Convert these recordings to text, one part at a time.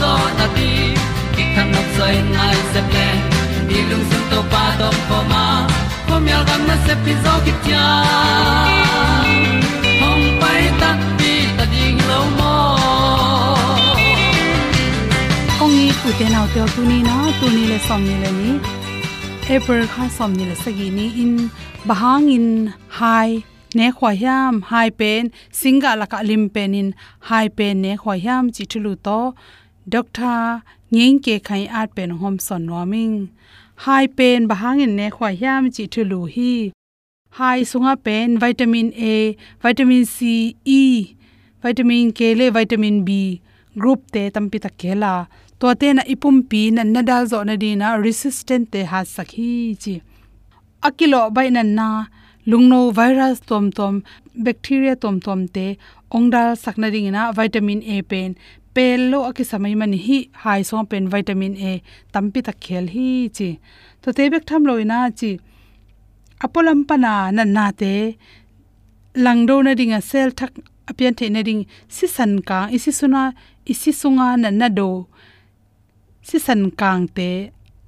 zo na ti ki kan nok sai nai se ple ni lung sun to pa to pa ma. Ko myal gam na se pi zo ki tia hom pai ta ti ta ding lo mo ong ni pu te nau te tu ni na tu ni le som ni le ni april kha som ni le sa gi ni in. Bahang in hai ne khwa hiam, hai pen singa laka lim pen in, hai pen ne khwa hiam chi thulu to doctor ngeng ke khai at pen hom son noming hai pen bahang in ne khwa hiam chi thulu hi. Hai sunga pen vitamin a, vitamin c e vitamin k le, vitamin b. Group te tampi ta kela to te na ipum pi na na dal zo na di na resistant te ha sakhi chi. Akilo bai na na, lungno virus tom tom, bacteria tom tom te, ongdal sakna ring na vitamin a pen pel lo aki samai man hi hai so pen vitamin a, tampi ta khel hi chi. To te bek tham loina chi, apolam pana na na te, langdo na ringa sel thak apian the na ring si san ka, isi suna, isi sunga na na do si san kang te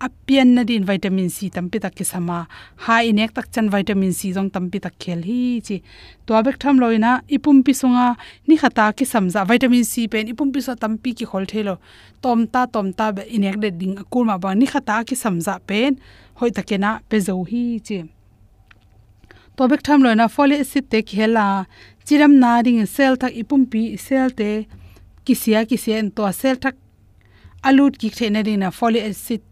apian na din vitamin c tampi tak kisama. Ha inek tak chan vitamin c jong tampi tak khel hi chi. To abek tham loina ipum pi sunga ni khata ki samza vitamin c pen, ipum pi so tampi ki khol thelo. Tom ta tom ta be inek de ding akul ma ba. Ni khata ki samza pen, hoi takena pe zo hi chi. To bek tham loina folic acid te khela chiram na ring cell thak ipum pi cell te kisia kisia en to cell thak alut ki thena ring na folic acid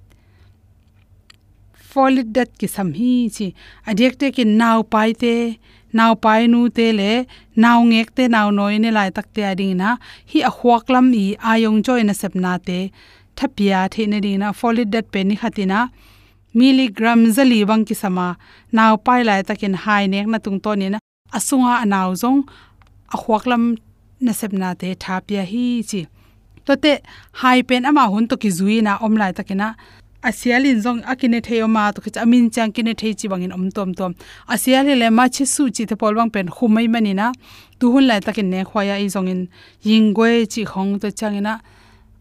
folic dat ki sam hi chi adek te ki naw pai te naw pai nu te le naw ngek te naw noi ne lai tak te ading na hi a huak lam i ayong joy na sep na te thapia the ne ding na folic dat pe ni khatina milligram zali bang ki sama naw pai lai takin hai nek na tung to ni na asunga anaw zong a huak lam na sep na te thapia hi chi to te hai pen ama hun to ki zui na om lai takina asialin zong akine theo ma to khich amin chang kine thei chi bangin om tom tom. Asiali le ma chi su chi te polwang pen khumai mani na. Tu hun lai takin ne khwaya i zong in yingwe chi khong to changina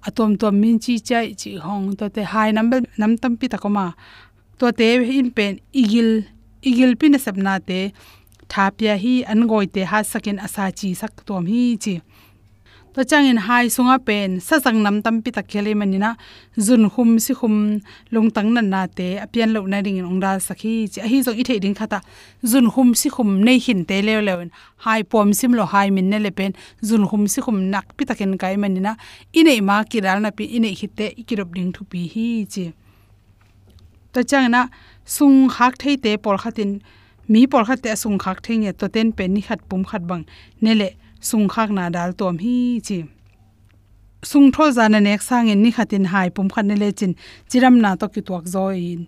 atom tom min chi chai chi hong to te hai number nam tam pi takoma to te in pen igil igil pin sabna te. Thapya hi an goi te ha sakin asa chi sak tom hi chi. To changin hai sunga pen sa sang nam tam pi tak khele manina zun khum si khum lung tang nan na te apian lo na ring ong dal sakhi chi hi zo i the ding khata zun khum si khum nei hin te le le hai pom sim lo hai min ne le pen zun khum si khum nak pi taken kai manina inei ma ki dal na pi inei hi te ikirop ding thu pi hi chi to changna sung hak thei te por khatin mi por khat te sung khak thei nge to ten pen ni khat pum khat bang ne le sung khak na dal tom hi chi. Sung tho za na nek sang in ni khatin hai pum khan ne le chin. Chiram na to ki tuak zo in.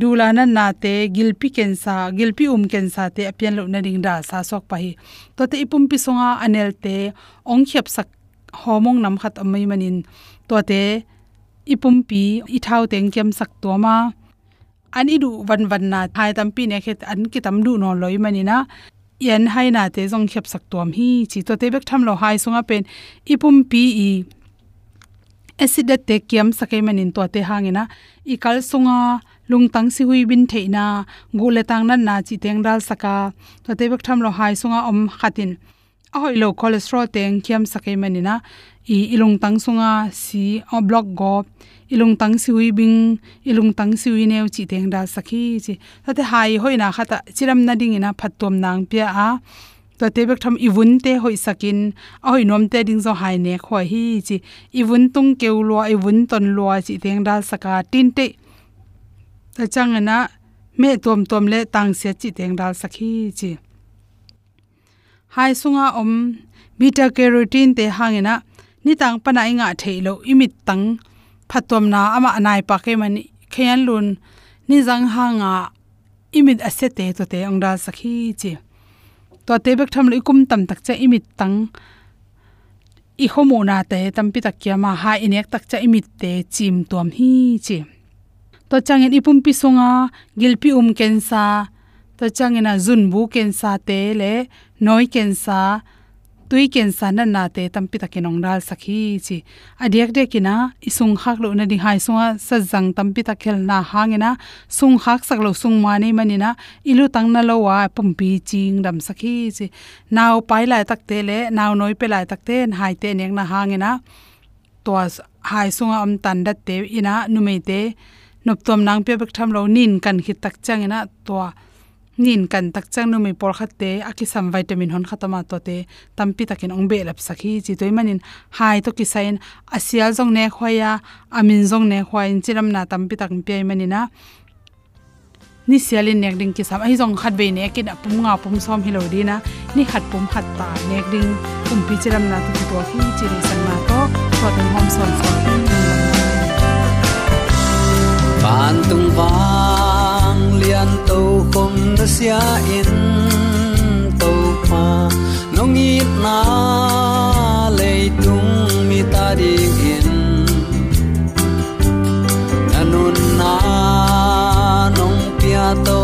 Dula na na te gilpi ken sa gilpi um ken sa te apian lo na ding da sa sok pa hi. To te ipum pi songa anel te ong khep sak homong nam khat amai manin. To te ipum pi i thau teng kem sak to ma ani du van van na thai tam pi ne khet an ki tam du no loi mani na yan hai na te jong khep sak tuam hi, chi to te bek tham lo hai sunga pen, ipum pi i acid te kiam sakai manin to te hangena i kal sunga, lungtang si hui bin theina gule tang nan na chi teng dal saka. To te bek tham lo hai sunga om khatin. Ahoi lo cholesterol teng kiam sakai manina i ilung tang sunga si o block go, ilung tang siwi bing, ilung tang siwi neu chi teng da sakhi chi. Ta te hai hoi na khata chiram na ding ina phatom nang pia a. To te bek tham iwun te hoi sakin, a hoi nom te ding zo hai ne khoi hi chi. Iwun tung keu lo iwun ton lo chi teng da saka tin te. Ta chang na me tom tom le tang se chi teng dal sakhi chi. Hai sunga om, beta carotene te hangena ni tang pana inga theilo imit tang. Phatom na ama anai pa ke mani. Khayan lun ni jang hanga imit asete to te angda sakhi chi. To te bek tham ikum tam tak cha imit tang. I homo na te tampi tak kya ma ha inek tak cha imit te chim tom hi chi. To changin ipum pi songa gilpi um kensa. To changena zun bu kensa te le noi kensa tui ken sanan na te tampi takinong dal sakhi chi. Adiak de kina isung hak lo na ding hai sunga, sa jang tampi takhel na hangena sung hak sak lo sung ma nei manina ilu tang na lo wa pumpi ching dam sakhi chi. Naw pai lai tak te le naw noi pe lai tak te, hai te nek na hangena to hai sunga am tan da te ina numei te, nop tom nang pe bak tham lo nin kan khit tak changena to nin kan tak chang no mi por khatte aki sam vitamin hon khatama to te tampi takin ong be lap sakhi chi toy manin. Hai to ki sain asial jong ne khoya amin jong ne khoin chiram na tampi tak pe manina. Ni sialin nek ding ki sam, ai jong khat be ne ki da pum nga pum som hilo dina ni khat pum khat ta nek ding, pum pi chiram na tu to hi chi ri san ma to to ten hom son so ban tung vang sia in to pa nong i na le tung mi ta ding in nanun na nong pia to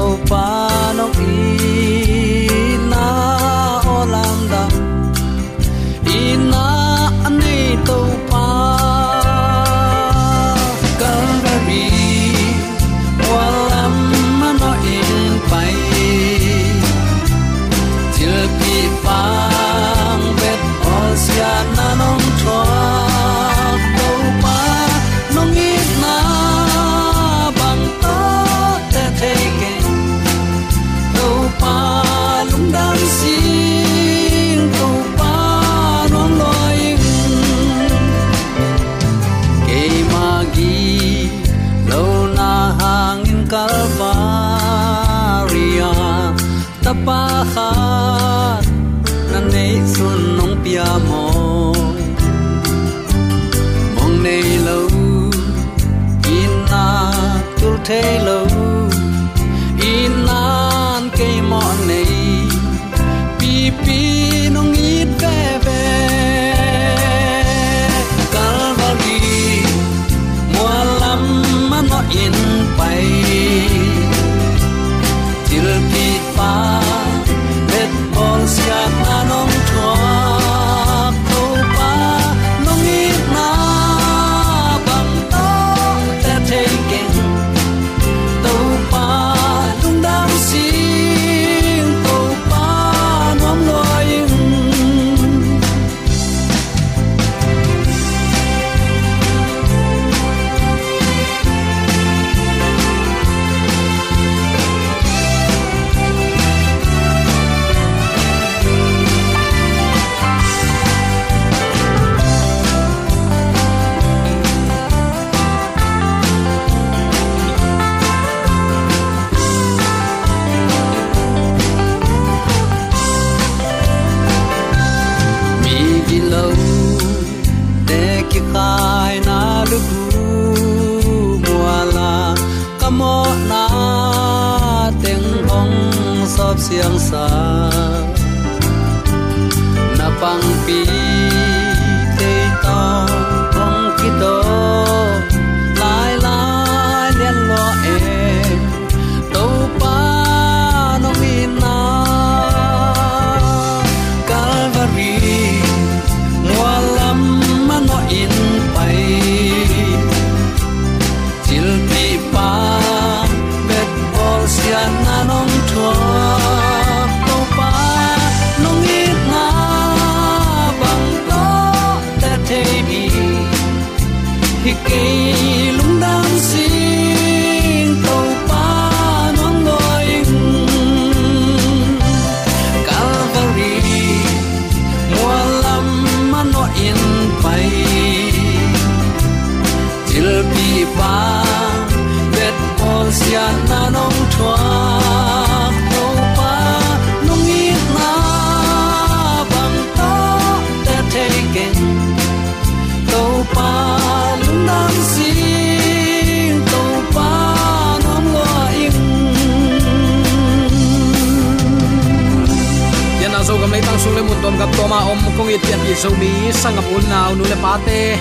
sung gap toma om kong i pian i zo mi. Sangam ul naw nu le pate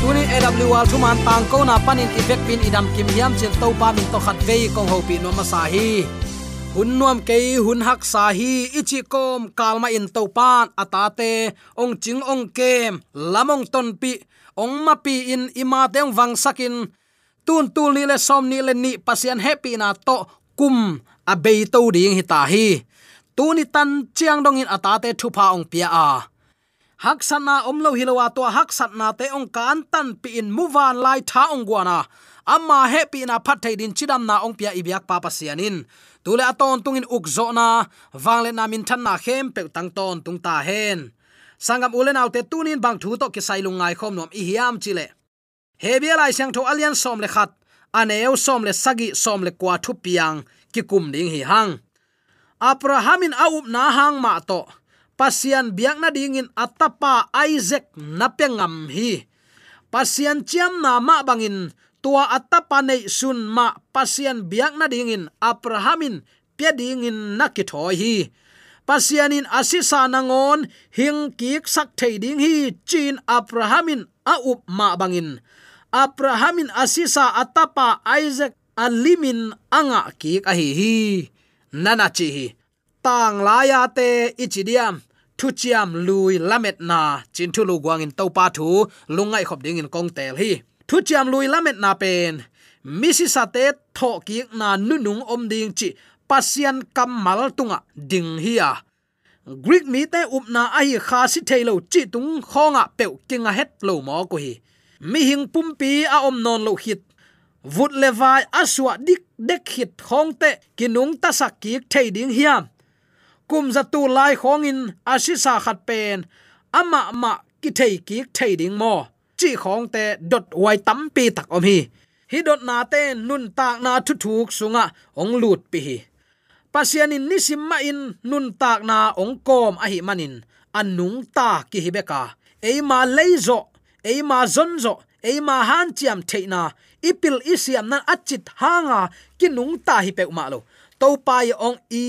tuni awl thu man tang ko na panin effect pin idam kim hiam chen to pa min to khat vei kong ho pi no ma sa hi. Hun nuam ke hun hak sa hi. Ichi kom kalma in to pan atate ong ching ong kem lamong ton pi ong ma pi in ima teng wang sakin tun tul ni le som ni le ni pasian happy na to kum a be to ding hi ta hi tuni tan chiang dong in atate thupa ong pia a. Hak sana omlo hilowa to hak satna te ong kan tan pi in muwan lai tha ong guana amma happy na phat thai din chidam na ong pia ibyak pa pasianin tule aton tungin ukzo na. Wangle na min than na khem pe tang ton tung ta hen. Sangam ulen autte tunin bang thu to ki sailung ngai khom nom i hiam chile. Hebia lai sang tho alian som le khat. Aneu som le sagi som le kwa thu piang. Ki kum ding hi hang abrahamin aup na hang ma to. Pasian biak na dingin atapa isaac na pengam hi. Pasian chiam na ma bangin, tua atapa nei sun ma pasian biak na dingin, abrahamin pia dingin nakithoi hi. Pasianin asisa nangon hing kik sak thei ding hi, chin abrahamin a up ma bangin. Abrahamin asisa atapa isaac alimin anga kik a hi hi nana chi hi tang laya te ichidiam thu chiam lui lamet na chin thu lu guang in to pa thu, lungai khop ding in kong tel hi. Thu chiam lui lamet na pen, misisa te tho ki na nu nung om ding chi pasian kam mal tunga ding hi a. Greek mi te up na ai kha si thailo chi tung khonga pe kinga het lo mo ko hi. Mi hing pumpi a om non lo hit vut levai aswa dik dek hit khong te kinung ta sak ki thei ding hiam. Kum za tu lai khong in asisa khat pen ama ma ki thei ki thei ding mo chi khong te dot wai tam pi tak om hi. Hi dot na te nun tak na thu thuk sunga ong lut pi hi. Pasianin nisim ma in nun tak na ong kom a hi manin anung ta ki hi beka eima leizo eima zonzo eima han chiam theina ipil isiam na achit hanga kinung ta hi pe ma lo. To pai ong i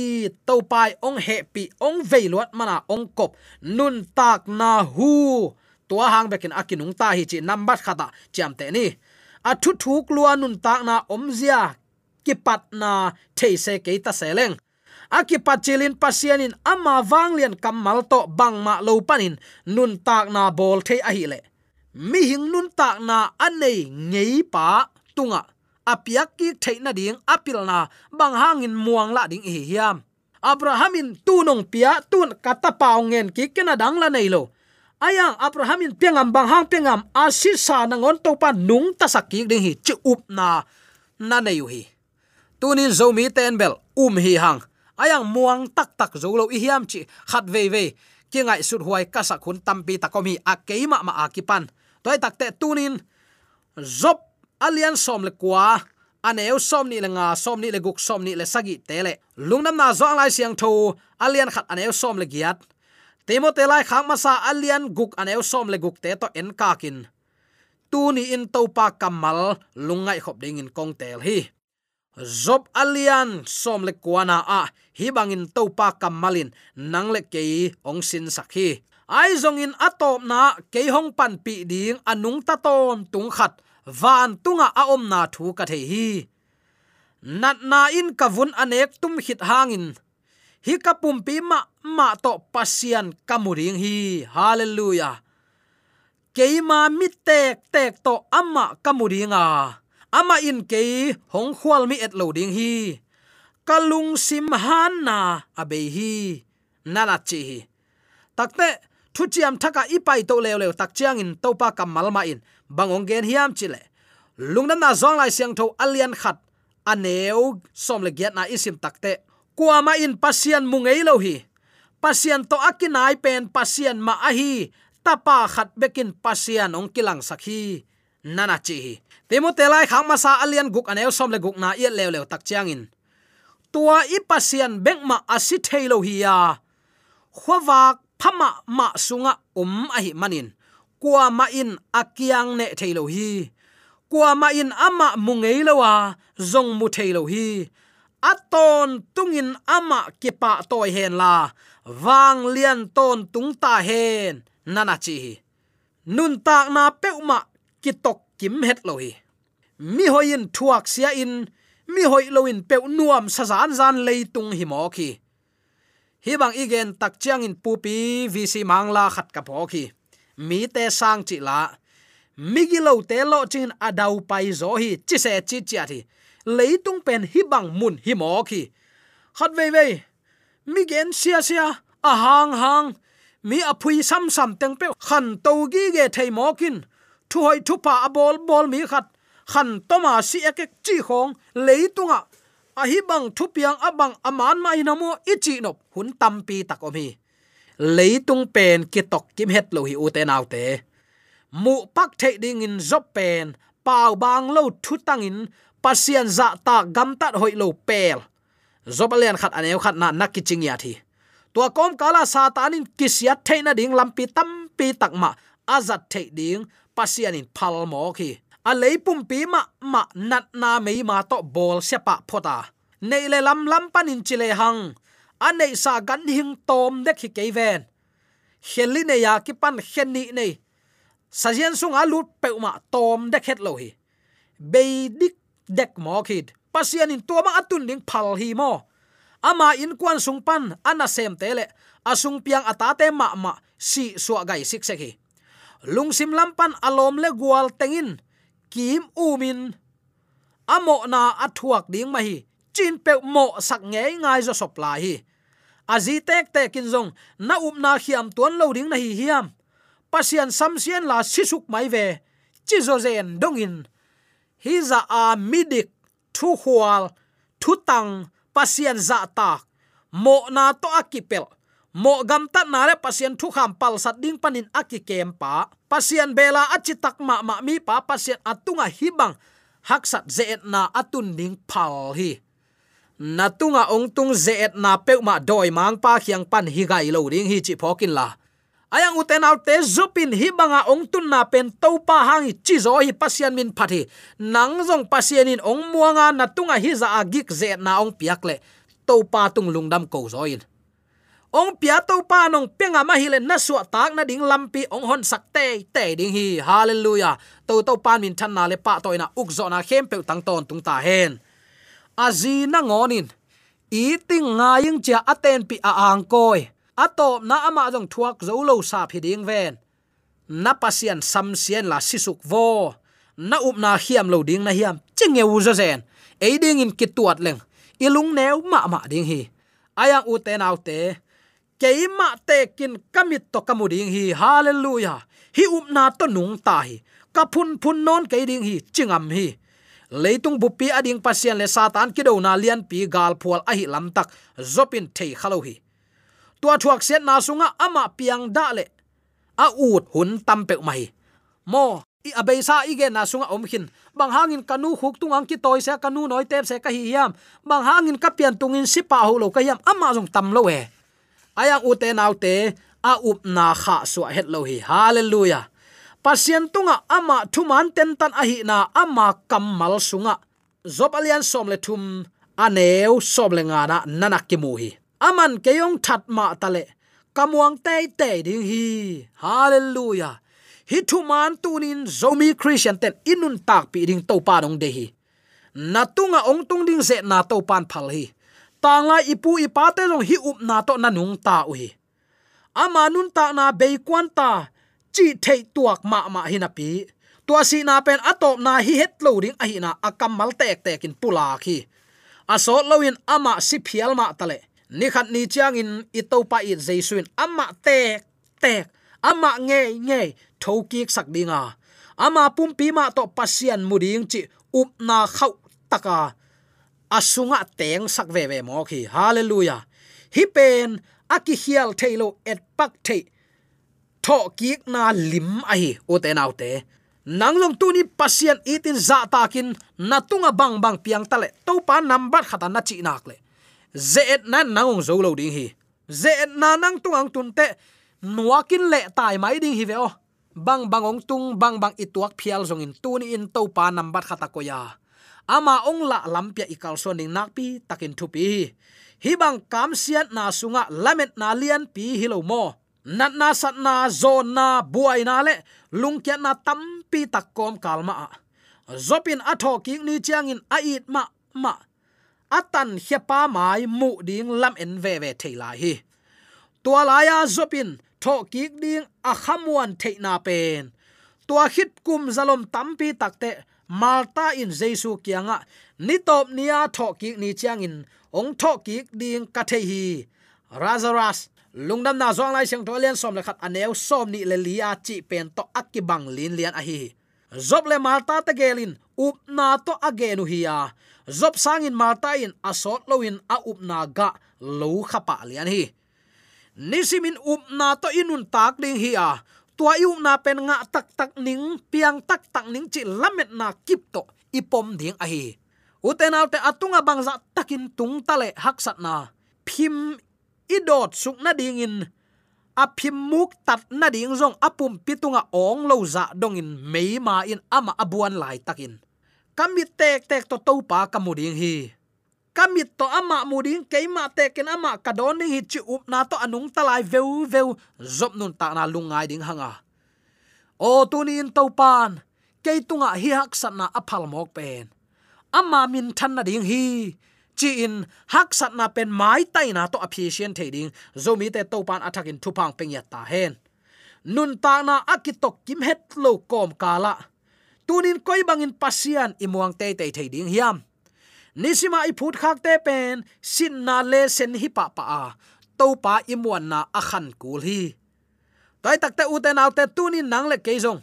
to pai ong happy ong veilot mana ong kop. Nun tak na hu. Tua hang bekin akinung ta hi chi number khata chiam te ni. A thu thuk lua nun tak na omzia ki pat na theise ke ta seleng aki pachilin pasianin ama wanglian kamal to bangma lo panin. Nun tak na bol the a hi le mi hing nun tak na anei ngei pa tunga. Apiak ki theina ding apil na bang hangin muang la ding hi hiam. Abrahamin tunong pia tun kata paungen ki kena dang la nei lo. Ayang abrahamin pengam bang hang pengam asisa nangon to pa nung ta sakki ding hi chi up na na nei hi. Tunin zomi ten bel um hi hang. Ayang muang tak tak zo lo hiam chi khat ve ve ki ngai sut huai ka sa khun tampi takomi a keima ma akipan toy takte tunin zop alian som le kwa aneu som ni le nga som ni le guk som ni le sagi tele lungnam na zo lai siang tho alian khat aneu som le giat timote lai khang masa alian guk aneu som le guk te to en kakin tu ni in to pa kamal lungai khop ding in kong tel hi. Zop alian som le kwana a hi bangin topa kamalin nang le ke ong sin sakhi ai zong in atop na ke hong pan pi ding anung ta ton tung khat, van tunga a om na thu ka the hi. Nat na in kavun anek tum hit hangin hi kapum pi ma ma to pasian kamuring hi. Hallelujah. Keima mi tek tek to amma kamuringa ama in ke hong khwal mi et loading hi. Kalung sim han na abe hi. Nala chi takte thu chiam thaka ipai to leo leo tak chiang in topa kam malma ma in. Bangong gen hiam chile. Lungna na zong lai siang tho alian khat. Aneu som le giat na isim takte. Kuama in pasian mungei lo hi. Pasian to akinai pen pasian ma ahi. Tapa khat bekin pasian ong kilang sakhi nana chi temo telai khang ma sa alian guk aneu som le guk na ye leo leo tak chiang in. Tua i pasian bek ma asi thailo hi ya. Khowak phama ma sunga um a hi manin. Kwa ma in akiang ne thailo hi. Kwa ma in ama mungei lowa zong mu thailo hi. Aton tungin ama kipa toy hen la. Wang lian ton tung ta hen, nana chi nun tak na peuma kitok kim het lo hi. Mi hoin thuak sia in, mi hoi loin pe nuam sa zan zan leitung hi mo khi hi bang igen tak chiang in pupi vc mangla khat ka phoki mi te sang chi la. Migilo te lo chin adau pai zo hi, chi se chi chi thi. Leitung pen hi bang mun hi mo ki khat ve ve mi gen sia sia, a hang hang. Mi apui sam sam teng pe. Khan to gi ge thei mo kin. Thu hoi thu pa bol bol mi khat. Khan toma si ek chi khong. Leitunga a hi bang thu piang abang aman mai namo ichi nop. Hun tampi takomi leitung pen kitok kim het lo hi u te nau te. Mu pak the ding in zop pen. Pau bang lo thu tang in. Pasian za ta gam tat hoi lo pel. Zobalian khat aneu khat na nakiching ya thi. Tua kom kala satanin kisiat theina ding lampi tampi takma azat the ding. Pasian in phal mo khi a leipum pi ma ma, nat na mei ma to bol sepa phota. Nei le lam lam panin chile hang. A nei sa gan hing tom de khi ke ven. Kheli ne ya ki pan khen ni nei. Sajian sung a lut pe ma tom de khet lo hi. Be dik dek mo khit. Pasian in to atun ding phal hi mo. Ama in kwan sung pan ana sem tele asung piang atate ma ma, si suwa gai sik sek hi. Lungsim lampan alom le gwal tengin kim umin amo na athuak ding ma hi. Chin pe mo sak nge ngai zo sop la hi. Azi tek tek kin zong. Na up na khiam tuan lo ding na hi hiam. Pasian samsian la sisuk mai ve. Chi zo zen dongin hi za a midik, thu hual, thu tang, pasian za tak. Mo na to akipel mo gam ta na le pasien thu kham pal sat ding panin aki kem pa pasien bela achi tak ma ma mi pa, pasien atunga hibang haksat zeet na atun ding pal hi natunga ong tung zeet na pe ma doi mang pa khiang pan hi gai lo ring hi chi phokin la ayang uten out te zupin hi banga ong tun na pen to pa hang chi zo hi pasian min phathi. Nang zong pasian in ong muanga natunga hi za agik zeet na ong piak le to pa tung lungdam ko zoin ong pia to pa nong penga ma hilen na suwa tak na ding lampi ong hon sak te te ding hi. Hallelujah. To to pan min than na le pa toina uk zo na khem pe tang ton tung ta hen. Azi na ngonin eating nga yung cha aten pi a ang koi. Atop na ama jong thuak zo lo sa phi ding ven. Na pasian sam sien la sisuk vo. Na up na hiam lo ding na hiam. Chinge u zo zen. E ding in kituat leng. Ilung neu ma ma ding hi. Ayang u te nau te keima tekin kamit to kamuding hi, hallelujah. Hi upna to nung ta hi kapun phun non ke ding hi, chingam hi. Leitung bupi ading pasian le satan kido na lian pi gal phual a hi lam tak, zopin thei khalo hi. Tua thuak set na sunga ama piang da le. A ut hun tam pe mai mo, i abei sa ige na sunga om khin bang hangin kanu khuk tung ang ki toy se kanu noi tep se ka hi yam bang hangin ka pian tungin sipa ho lo ka yam ama jong tam lo we ayang ute naute a up na kha su het lo hi. Hallelujah. Pasien tunga ama thuman ten tan a hi na ama kamal sunga. Zop alian som le thum aneu som le nga na nanak ki mu hi. Aman keyong that ma tale kamuang te te ding hi. Hallelujah. Hi thuman tunin zomi christian ten inun tak pi ding to pa dong de hi. Na tunga ong tung ding ze na to pan phal hi tang la ipu ipa te jong hi up na to na nung ta ui, ama nun ta na be kwan ta chi thei tuak ma ma hi na pi. Tua si na pen atop na hi het lo ding a hi na akam mal tek tek in pula khi. Aso loin ama si phial ma tale ni khat ni chiang in i to pa i jaisuin ama tek tek ama nge nge thoki sak dinga. Ama pum pi ma to pasian muding chi up na khau taka asunga teng sak ve ve mo khi. Hallelujah. Hi pen, aki hial thailo et pak thei. Tho kiek na lim a hi, o te nau te. Nanglong tuni pasien itin za takin natunga bang bang piang tale to pa number khata na chi nak le. Zet na nang zo lo ding hi. Zet na nang tuang tun te nuakin le tai mai ding hi ve o. Bang bangong tung bang bang ituak phial zong in tuni in to pa number khata ko ya ama ong la lampia ikal so ning nak pi takin thupi hi bang kam sian na sunga lamet na lian pi hilo mo. Nat na sat na zon na buai na le lungkya na tampi pi kalma a. Zopin atho king ni chiang ait ma ma. Atan hepa mai mu ding lam en ve ve theila hi. Tua la zopin, tho kik ding a khamwan theina pen. Tua hit kum zalom tampi takte malta in jesu kianga. Ni top nia tho ki ni chiang in ong tho ki ding ka the hi. Razaras, lungdam na zong lai siang to lian som le khat aneu som ni le lia chi pen to akibang lin lian a hi. Zop le malta ta gelin up na to agenu hiya zop sangin malta in asot loin a up na ga lo khapa lian hi. Nisimin up na to inun tak ding hiya tua yu na pen nga tak tak ning, piang tak tak ning chi lamet na kip to, ipom ding a hi uten alte atunga bangza takin tung tale haksat na. Phim idot suk na ding in. A phim muk tat na ding zong apum pitunga ong lo za dong in mei ma in ama abuan lai takin. Kamit tek tek to topa kamuding hi kamit to ama muding keima teken ama kadon hi chi up na to anung talai veu veu. Zop nun ta na lungai ding hanga. O tunin to pan keitunga hi hak sat na aphal mok pen. Ama min than na ding hi. Chi in, hak sat na pen mai tai na to appreciate thading zomi te to pan attack in thupang peng ya ta hen. Nun ta na akitok kim het lo kom kala. Tunin koi bangin pasian imuang te te thading hiam nisima i phut khak te pen, sin na le sen hi pa pa a. To pa imuan na akhan kul hi. Te tu ni nang le keizong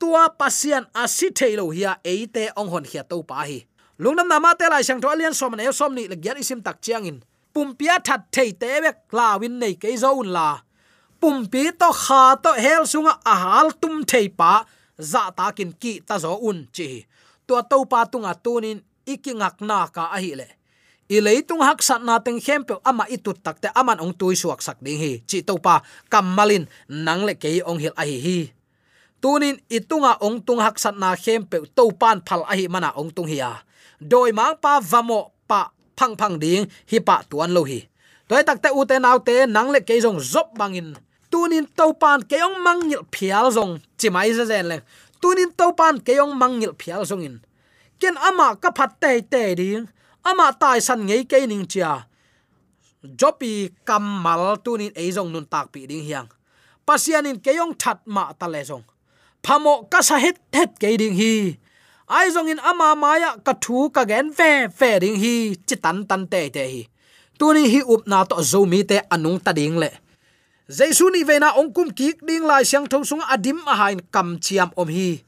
tua pasian asi thailo e te ong hon hia to pa hi. Lungnam nama te lai sang to alian som ne som ni le gyat isim tak chiang in. Pumpia that thei te bek lawin nei ke zon la. Pumpi to kha to hel sunga ahal tum thei pa za ta kin ki ta zo un chi. To to pa tunga tunin ikingak na ka a hi le i leitung hak sat na teng khem pe ama itut takte aman ong tui suak sak ding hi chi to pa kamalin nang le ke ong hil a hi. Hi tunin itunga ong tung hak sat na khem pe to pan phal a hi mana ong tung hi ya doi mang pa vamo pa phang phang ding hi pa tuan lo hi toy takte u te nau te nang le ke jong zop bangin tunin to pan ke mangil phial jong chimai za zen le. Tunin to pan ke mangil phial jong in ken ama ka phat te te ding ama tai san ngei ke ning cha jopi tu nín e jong nun tak pi ding hiang. Pasianin ke yong that ma ta le jong phamo ka sa het het ke ding hi. Ai jong in ama maya ka thu ka gen ve ve ding hi, chi tan tan te te hi. Tu ni hi up na to zo mi te anung ta ding le. Jaisu ni ve na ong kum ki ding lai siang thong sung adim a hain kam chiam om hi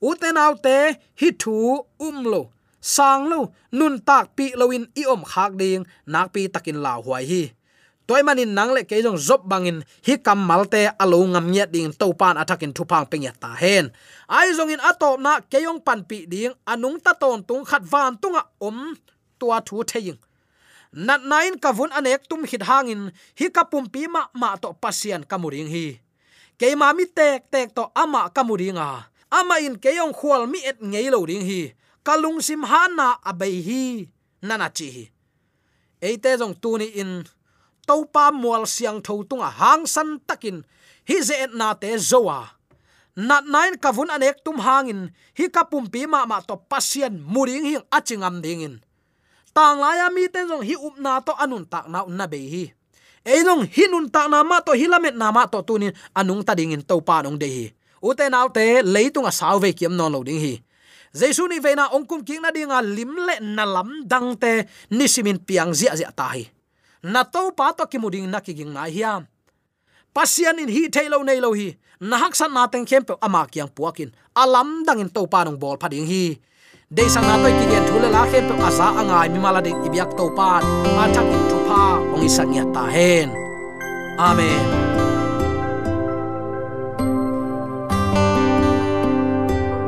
uten autte hi thu um lo sang lo nun tak pi loin i om khak ding, nak pi takin la huai hi. Toy manin nang le ke jong zop bangin, hi kam malte alo ngam nya ding to pan atakin thu pang pengya ta hen. Ai jong in atop na ke yong pan pi ding, anung ta ton tung khat van tunga om, tua thu theying nat nain kavun anek tum hit hangin, hi kapum pi ma ma to pasian kamuring hi. Ke ma mi tek tek to ama kamuringa ama in keyong khwal mi et ngei lo ding hi. Kalung sim hana abai hi, nana chi hi. Eite jong tu ni in topa mual siang tho tunga hang san takin, hi ze na te zowa. Nat nine kavun anek tum hangin, hi kapum pi ma ma to pasien muring hi achingam dingin tang laya mi ten jong hi up na to anun tak na un na be hi. Eilong hinun tak na ma to hilamet na ma to tunin anung ta dingin topa nong de hi uten autte leitunga à salve kiam non lo ding hi jesu ni veina ongkum king na dinga limle na lam dang te nisimin piang zia zia ta hi na to pa to kimuding na kiging na hiam. Pasian in hi thailo nei lo hi na hak san na teng khem pe ama kyang puakin alam dang in to pa nong bol phading hi de sang na toy kigen thule la khem pe asa angai mi mala de ibyak to pa a thak in thu pha ong isan ya ta hen amen.